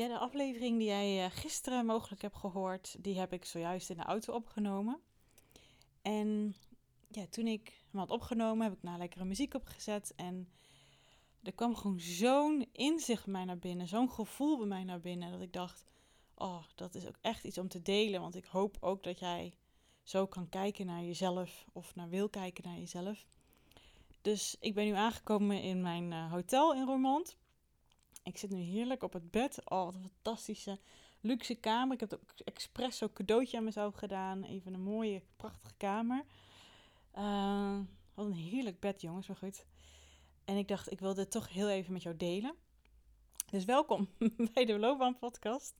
Ja, de aflevering die jij eh, gisteren mogelijk hebt gehoord, die heb ik zojuist in de auto opgenomen. En ja, toen ik hem had opgenomen, heb ik nou lekkere muziek opgezet. En er kwam gewoon zo'n inzicht bij mij naar binnen, zo'n gevoel bij mij naar binnen, dat ik dacht, oh, dat is ook echt iets om te delen. Want ik hoop ook dat jij zo kan kijken naar jezelf of naar wil kijken naar jezelf. Dus ik ben nu aangekomen in mijn uh, hotel in Roermond. Ik zit nu heerlijk op het bed. Oh, wat een fantastische, luxe kamer. Ik heb ook expres zo'n cadeautje aan mezelf gedaan. Even een mooie, prachtige kamer. Uh, wat een heerlijk bed, jongens. Maar goed. En ik dacht, ik wil dit toch heel even met jou delen. Dus welkom bij de Loopbaan Podcast.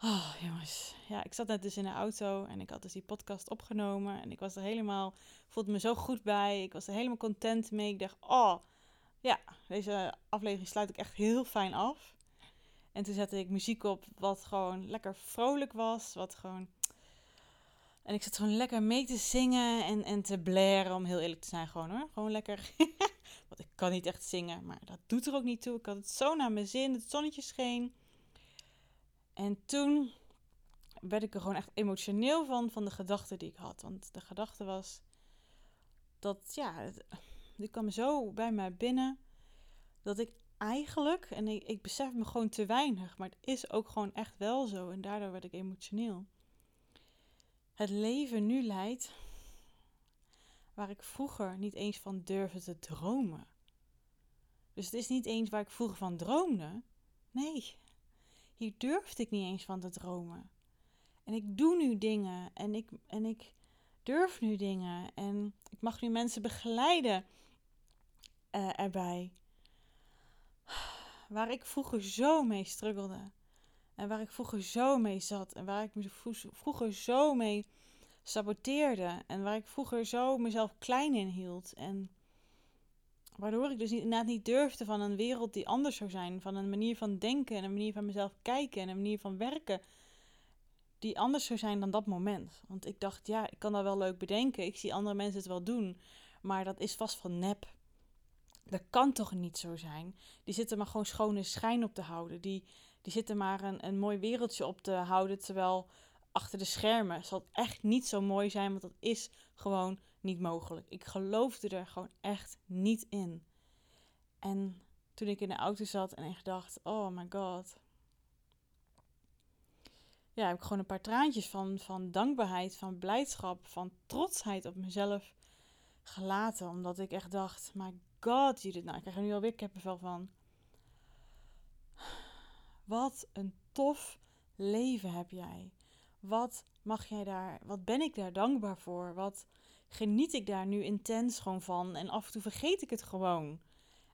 Oh, jongens. Ja, ik zat net dus in de auto en ik had dus die podcast opgenomen. En ik was er helemaal, voelde me zo goed bij. Ik was er helemaal content mee. Ik dacht, oh, ja, deze aflevering sluit ik echt heel fijn af. En toen zette ik muziek op wat gewoon lekker vrolijk was. Wat gewoon... En ik zat gewoon lekker mee te zingen en, en te blaren, om heel eerlijk te zijn gewoon hoor. Gewoon lekker... Want ik kan niet echt zingen, maar dat doet er ook niet toe. Ik had het zo naar mijn zin, het zonnetje scheen. En toen werd ik er gewoon echt emotioneel van, van de gedachte die ik had. Want de gedachte was dat, ja, die kwam zo bij mij binnen dat ik eigenlijk, en ik, besef me gewoon te weinig, maar het is ook gewoon echt wel zo en daardoor werd ik emotioneel. Het leven nu leidt waar ik vroeger niet eens van durfde te dromen. Dus het is niet eens waar ik vroeger van droomde. Nee, hier durfde ik niet eens van te dromen. En ik doe nu dingen en ik, en ik durf nu dingen en ik mag nu mensen begeleiden uh, erbij. Waar ik vroeger zo mee struggelde. En waar ik vroeger zo mee zat. En waar ik me vroeger zo mee saboteerde. En waar ik vroeger zo mezelf klein in hield. En waardoor ik dus inderdaad niet durfde van een wereld die anders zou zijn. Van een manier van denken en een manier van mezelf kijken en een manier van werken. Die anders zou zijn dan dat moment. Want ik dacht, ja, ik kan dat wel leuk bedenken. Ik zie andere mensen het wel doen. Maar dat is vast van nep. Dat kan toch niet zo zijn? Die zitten maar gewoon schone schijn op te houden. Die, die zitten maar een, een mooi wereldje op te houden. Terwijl achter de schermen zal het echt niet zo mooi zijn. Want dat is gewoon niet mogelijk. Ik geloofde er gewoon echt niet in. En toen ik in de auto zat en echt dacht: oh my god. Ja, heb ik gewoon een paar traantjes van, van dankbaarheid, van blijdschap, van trotsheid op mezelf gelaten. Omdat ik echt dacht: my god, Judith. Nou, ik krijg er nu alweer kippenvel van. Wat een tof leven heb jij. Wat mag jij daar, wat ben ik daar dankbaar voor? Wat geniet ik daar nu intens gewoon van? En af en toe vergeet ik het gewoon.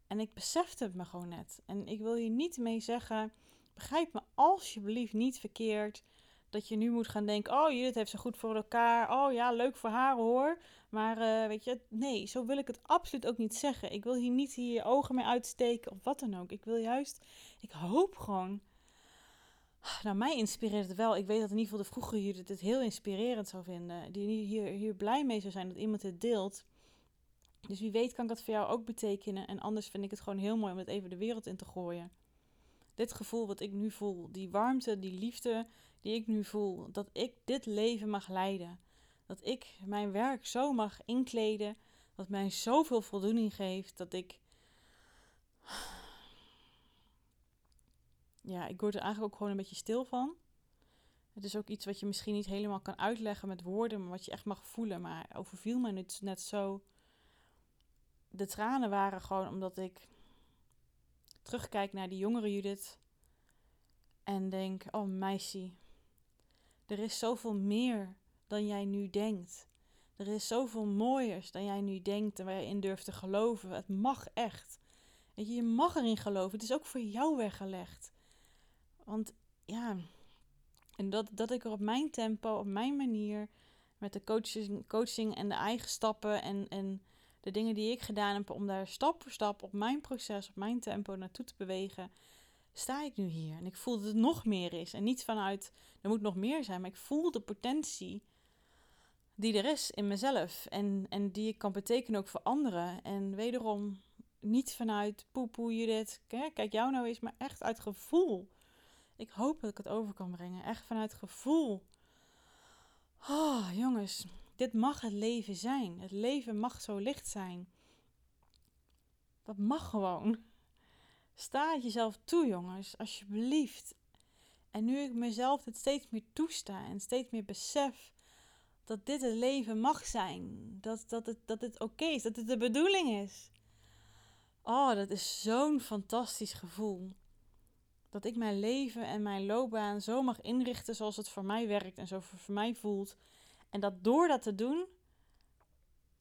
En ik besefte het me gewoon net. En ik wil je niet mee zeggen, begrijp me alsjeblieft niet verkeerd dat je nu moet gaan denken: oh, Judith heeft ze goed voor elkaar. Oh ja, leuk voor haar hoor. Maar uh, weet je, nee, zo wil ik het absoluut ook niet zeggen. Ik wil hier niet je ogen mee uitsteken of wat dan ook. Ik wil juist, ik hoop gewoon. Nou, mij inspireert het wel. Ik weet dat in ieder geval de vroegere Judith het heel inspirerend zou vinden. Die hier, hier blij mee zou zijn dat iemand het deelt. Dus wie weet kan ik dat voor jou ook betekenen. En anders vind ik het gewoon heel mooi om het even de wereld in te gooien dit gevoel wat ik nu voel, die warmte, die liefde die ik nu voel, dat ik dit leven mag leiden. Dat ik mijn werk zo mag inkleden, wat mij zoveel voldoening geeft, dat ik. Ja, ik word er eigenlijk ook gewoon een beetje stil van. Het is ook iets wat je misschien niet helemaal kan uitleggen met woorden, maar wat je echt mag voelen. Maar overviel me nu net zo. De tranen waren gewoon omdat ik terugkijk naar die jongere Judith en denk: oh meisje, er is zoveel meer dan jij nu denkt. Er is zoveel mooiers dan jij nu denkt en waar je in durft te geloven. Het mag echt. Je, je mag erin geloven. Het is ook voor jou weggelegd. Want ja, en dat, dat ik er op mijn tempo, op mijn manier, met de coaching, coaching en de eigen stappen en, en de dingen die ik gedaan heb om daar stap voor stap op mijn proces, op mijn tempo naartoe te bewegen, sta ik nu hier. En ik voel dat het nog meer is. En niet vanuit, er moet nog meer zijn, maar ik voel de potentie die er is in mezelf. En, en die ik kan betekenen ook voor anderen. En wederom, niet vanuit poepoe Judith, kijk jou nou eens, maar echt uit gevoel. Ik hoop dat ik het over kan brengen. Echt vanuit gevoel. Oh, jongens, dit mag het leven zijn. Het leven mag zo licht zijn. Dat mag gewoon. Sta het jezelf toe, jongens, alsjeblieft. En nu ik mezelf het steeds meer toesta en steeds meer besef dat dit het leven mag zijn, dat, dat het, dat het oké is, dat het de bedoeling is. Oh, dat is zo'n fantastisch gevoel. Dat ik mijn leven en mijn loopbaan zo mag inrichten zoals het voor mij werkt en zo voor mij voelt. En dat door dat te doen,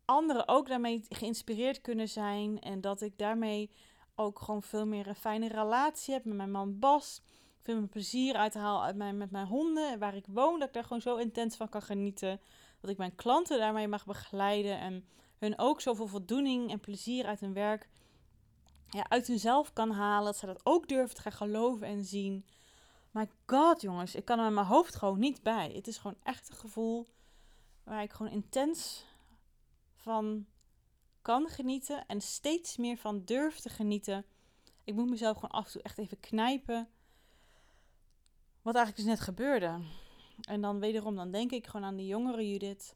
anderen ook daarmee geïnspireerd kunnen zijn. En dat ik daarmee ook gewoon veel meer een fijne relatie heb met mijn man Bas. Veel meer plezier uithaal uit mijn, met mijn honden. Waar ik woon, dat ik daar gewoon zo intens van kan genieten. Dat ik mijn klanten daarmee mag begeleiden. En hun ook zoveel voldoening en plezier uit hun werk ja, uit hunzelf kan halen. Dat ze dat ook durven te gaan geloven en zien. My god, jongens, ik kan er met mijn hoofd gewoon niet bij. Het is gewoon echt een gevoel waar ik gewoon intens van kan genieten en steeds meer van durf te genieten. Ik moet mezelf gewoon af en toe echt even knijpen. Wat eigenlijk dus net gebeurde. En dan wederom, dan denk ik gewoon aan die jongere Judith.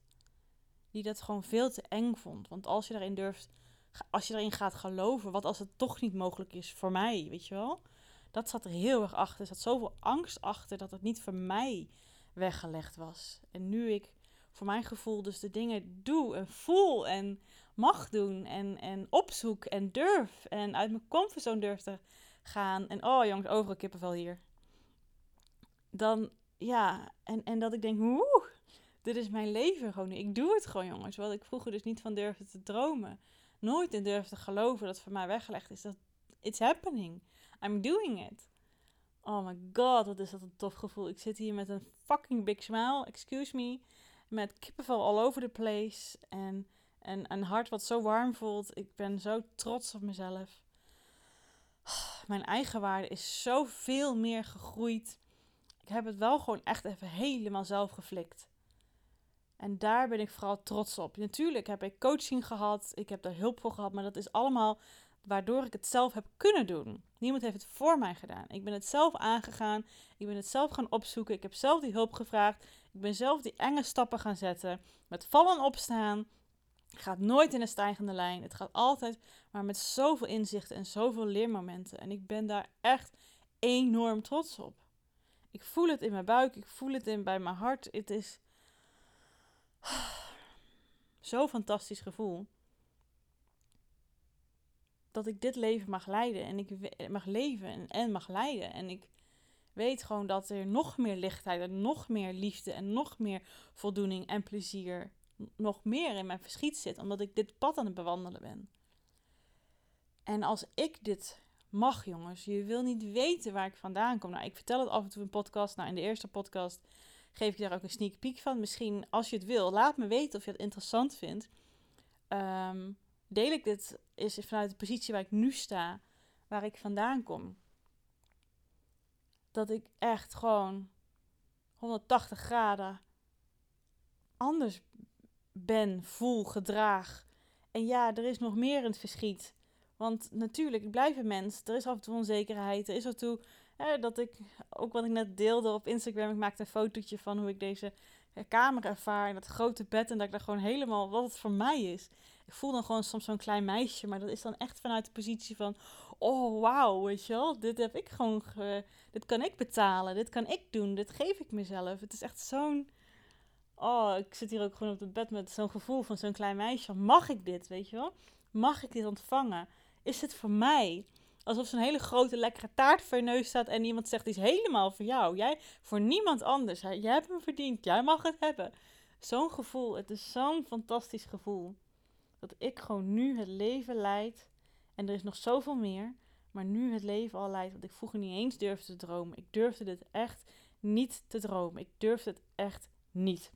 Die dat gewoon veel te eng vond. Want als je daarin durft, als je erin gaat geloven, wat als het toch niet mogelijk is voor mij, weet je wel? Dat zat er heel erg achter. Er zat zoveel angst achter dat het niet voor mij weggelegd was. En nu ik voor mijn gevoel dus de dingen doe en voel en mag doen en, en opzoek en durf en uit mijn comfortzone durf te gaan. En oh jongens, overal kippenvel hier. Dan ja, en, en dat ik denk, oeh, dit is mijn leven gewoon. Ik doe het gewoon jongens. Wat ik vroeger dus niet van durfde te dromen. Nooit in durfde te geloven dat voor mij weggelegd is. Dat it's happening. I'm doing it. Oh my god, wat is dat een tof gevoel. Ik zit hier met een fucking big smile, excuse me. Met kippenvel all over the place. En en een hart wat zo warm voelt. Ik ben zo trots op mezelf. Mijn eigen waarde is zoveel meer gegroeid. Ik heb het wel gewoon echt even helemaal zelf geflikt. En daar ben ik vooral trots op. Natuurlijk heb ik coaching gehad, ik heb daar hulp voor gehad, maar dat is allemaal waardoor ik het zelf heb kunnen doen. Niemand heeft het voor mij gedaan. Ik ben het zelf aangegaan, ik ben het zelf gaan opzoeken, ik heb zelf die hulp gevraagd, ik ben zelf die enge stappen gaan zetten, met vallen opstaan, gaat nooit in een stijgende lijn. Het gaat altijd maar met zoveel inzichten en zoveel leermomenten. En ik ben daar echt enorm trots op. Ik voel het in mijn buik, ik voel het in bij mijn hart. Het is zo'n fantastisch gevoel. Dat ik dit leven mag leiden en ik mag leven en, en mag leiden. En ik weet gewoon dat er nog meer lichtheid en nog meer liefde en nog meer voldoening en plezier nog meer in mijn verschiet zit, omdat ik dit pad aan het bewandelen ben. En als ik dit mag, jongens, je wil niet weten waar ik vandaan kom. Nou, ik vertel het af en toe in podcast. Nou, in de eerste podcast geef ik daar ook een sneak peek van. Misschien, als je het wil, laat me weten of je het interessant vindt. Um, deel ik dit is vanuit de positie waar ik nu sta, waar ik vandaan kom. Dat ik echt gewoon 180 graden anders ben, voel, gedraag. En ja, er is nog meer in het verschiet. Want natuurlijk, ik blijf een mens. Er is af en toe onzekerheid. Er is af en toe hè, dat ik, ook wat ik net deelde op Instagram, ik maakte een fotootje van hoe ik deze kamer ervaar. En dat grote bed. En dat ik daar gewoon helemaal, wat het voor mij is. Ik voel dan gewoon soms zo'n klein meisje. Maar dat is dan echt vanuit de positie van, oh wauw, weet je wel. Dit heb ik gewoon, dit kan ik betalen. Dit kan ik doen. Dit geef ik mezelf. Het is echt zo'n oh, ik zit hier ook gewoon op het bed met zo'n gevoel van zo'n klein meisje. Mag ik dit, weet je wel? Mag ik dit ontvangen? Is het voor mij? Alsof zo'n hele grote lekkere taart voor je neus staat en iemand zegt die is helemaal voor jou. Jij voor niemand anders. Jij hebt hem verdiend. Jij mag het hebben. Zo'n gevoel. Het is zo'n fantastisch gevoel. Dat ik gewoon nu het leven leid. En er is nog zoveel meer. Maar nu het leven al leidt wat ik vroeger niet eens durfde te dromen. Ik durfde dit echt niet te dromen. Ik durfde het echt niet.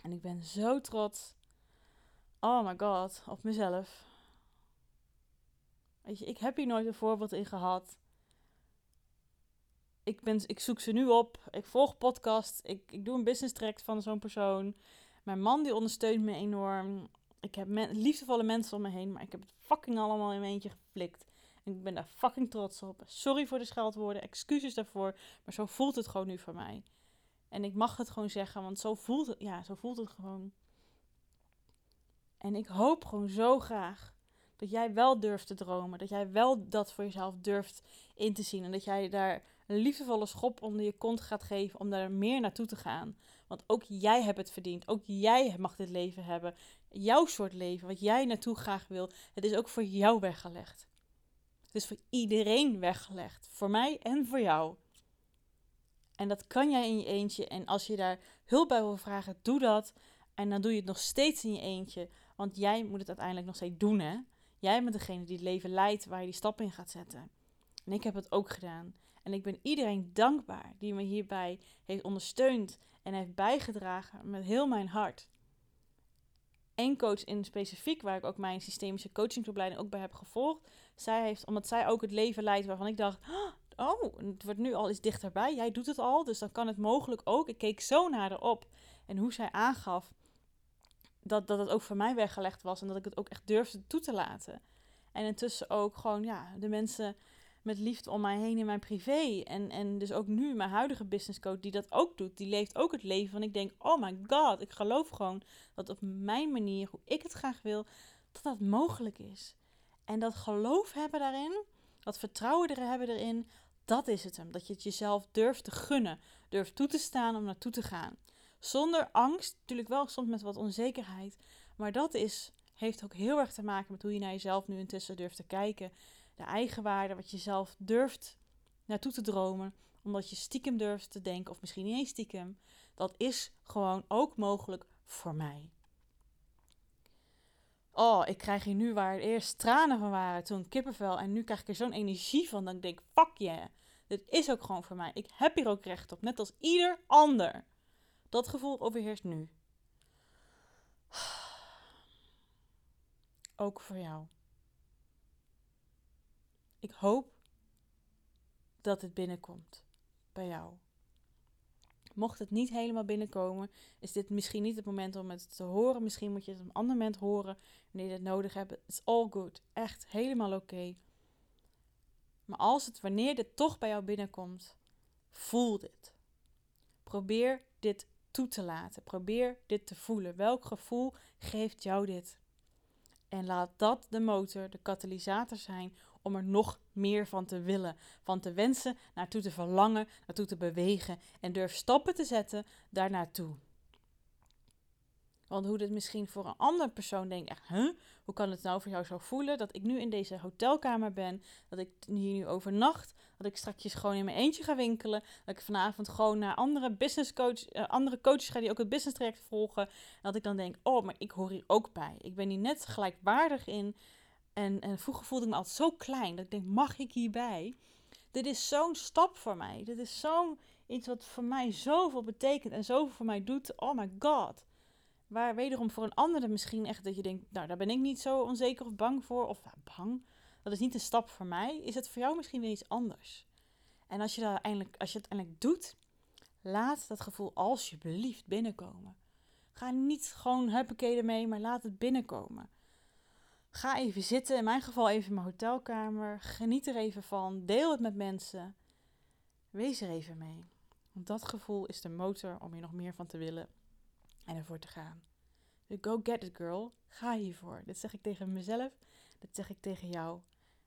En ik ben zo trots. Oh my god, op mezelf. Weet je, ik heb hier nooit een voorbeeld in gehad. Ik, ben, ik zoek ze nu op. Ik volg podcast. Ik, ik doe een business track van zo'n persoon. Mijn man die ondersteunt me enorm. Ik heb liefdevolle mensen om me heen. Maar ik heb het fucking allemaal in mijn eentje geflikt. En ik ben daar fucking trots op. Sorry voor de scheldwoorden. Excuses daarvoor. Maar zo voelt het gewoon nu voor mij. En ik mag het gewoon zeggen. Want zo voelt het, ja, zo voelt het gewoon. En ik hoop gewoon zo graag dat jij wel durft te dromen. Dat jij wel dat voor jezelf durft in te zien. En dat jij daar een liefdevolle schop onder je kont gaat geven om daar meer naartoe te gaan. Want ook jij hebt het verdiend. Ook jij mag dit leven hebben. Jouw soort leven, wat jij naartoe graag wil. Het is ook voor jou weggelegd. Het is voor iedereen weggelegd. Voor mij en voor jou. En dat kan jij in je eentje. En als je daar hulp bij wil vragen, doe dat. En dan doe je het nog steeds in je eentje. Want jij moet het uiteindelijk nog steeds doen, hè? Jij bent degene die het leven leidt waar je die stap in gaat zetten. En ik heb het ook gedaan. En ik ben iedereen dankbaar die me hierbij heeft ondersteund en heeft bijgedragen met heel mijn hart. Eén coach in specifiek, waar ik ook mijn systemische coachingsopleiding ook bij heb gevolgd. Zij heeft, omdat zij ook het leven leidt waarvan ik dacht, oh, het wordt nu al iets dichterbij. Jij doet het al, dus dan kan het mogelijk ook. Ik keek zo naar haar op en hoe zij aangaf dat, dat het ook voor mij weggelegd was en dat ik het ook echt durfde toe te laten. En intussen ook gewoon, ja, de mensen met liefde om mij heen in mijn privé. En, en dus ook nu mijn huidige business coach die dat ook doet. Die leeft ook het leven van ik denk, oh my god, ik geloof gewoon dat op mijn manier, hoe ik het graag wil, dat dat mogelijk is. En dat geloof hebben daarin, dat vertrouwen er hebben erin, dat is het hem. Dat je het jezelf durft te gunnen, durft toe te staan om naartoe te gaan. Zonder angst, natuurlijk wel soms met wat onzekerheid. Maar dat is, heeft ook heel erg te maken met hoe je naar jezelf nu intussen durft te kijken. De eigenwaarde, wat je zelf durft naartoe te dromen. Omdat je stiekem durft te denken, of misschien niet eens stiekem. Dat is gewoon ook mogelijk voor mij. Oh, ik krijg hier nu waar eerst tranen van waren, toen kippenvel. En nu krijg ik er zo'n energie van dat ik denk, fuck yeah. Dit is ook gewoon voor mij. Ik heb hier ook recht op, net als ieder ander. Dat gevoel overheerst nu. Ook voor jou. Ik hoop dat het binnenkomt bij jou. Mocht het niet helemaal binnenkomen, is dit misschien niet het moment om het te horen. Misschien moet je het op een ander moment horen wanneer je het nodig hebt. It's all good. Echt helemaal oké. Maar als het, wanneer dit toch bij jou binnenkomt, voel dit. Probeer dit toe te laten. Probeer dit te voelen. Welk gevoel geeft jou dit? En laat dat de motor, de katalysator zijn om er nog meer van te willen, van te wensen, naartoe te verlangen, naartoe te bewegen en durf stappen te zetten daarnaartoe. Want hoe dit misschien voor een andere persoon denkt, echt, huh? hoe kan het nou voor jou zo voelen dat ik nu in deze hotelkamer ben, dat ik hier nu overnacht, dat ik straks gewoon in mijn eentje ga winkelen, dat ik vanavond gewoon naar andere business coach, uh, andere coaches ga die ook het business traject volgen, en dat ik dan denk, oh, maar ik hoor hier ook bij. Ik ben hier net gelijkwaardig in. En, en vroeger voelde ik me altijd zo klein dat ik denk, mag ik hierbij? Dit is zo'n stap voor mij. Dit is zo'n iets wat voor mij zoveel betekent en zoveel voor mij doet. Oh my god. Waar wederom voor een ander misschien echt dat je denkt, nou daar ben ik niet zo onzeker of bang voor. Of nou, bang, dat is niet een stap voor mij. Is het voor jou misschien weer iets anders? En als je, dat eindelijk, als je het eindelijk doet, laat dat gevoel alsjeblieft binnenkomen. Ga niet gewoon huppakee ermee, maar laat het binnenkomen. Ga even zitten, in mijn geval even in mijn hotelkamer. Geniet er even van. Deel het met mensen. Wees er even mee. Want dat gevoel is de motor om hier nog meer van te willen en ervoor te gaan. Dus go get it, girl. Ga hiervoor. Dit zeg ik tegen mezelf. Dit zeg ik tegen jou.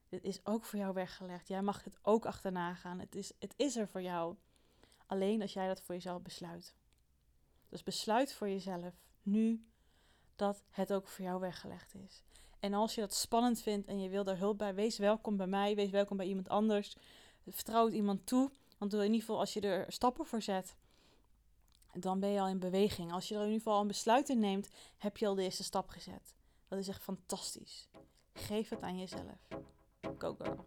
Dit is ook voor jou weggelegd. Jij mag het ook achterna gaan. Het is, het is er voor jou. Alleen als jij dat voor jezelf besluit. Dus besluit voor jezelf nu dat het ook voor jou weggelegd is. En als je dat spannend vindt en je wil daar hulp bij, wees welkom bij mij, wees welkom bij iemand anders. Vertrouw het iemand toe, want in ieder geval als je er stappen voor zet, dan ben je al in beweging. Als je er in ieder geval een besluit in neemt, heb je al de eerste stap gezet. Dat is echt fantastisch. Geef het aan jezelf. Go girl.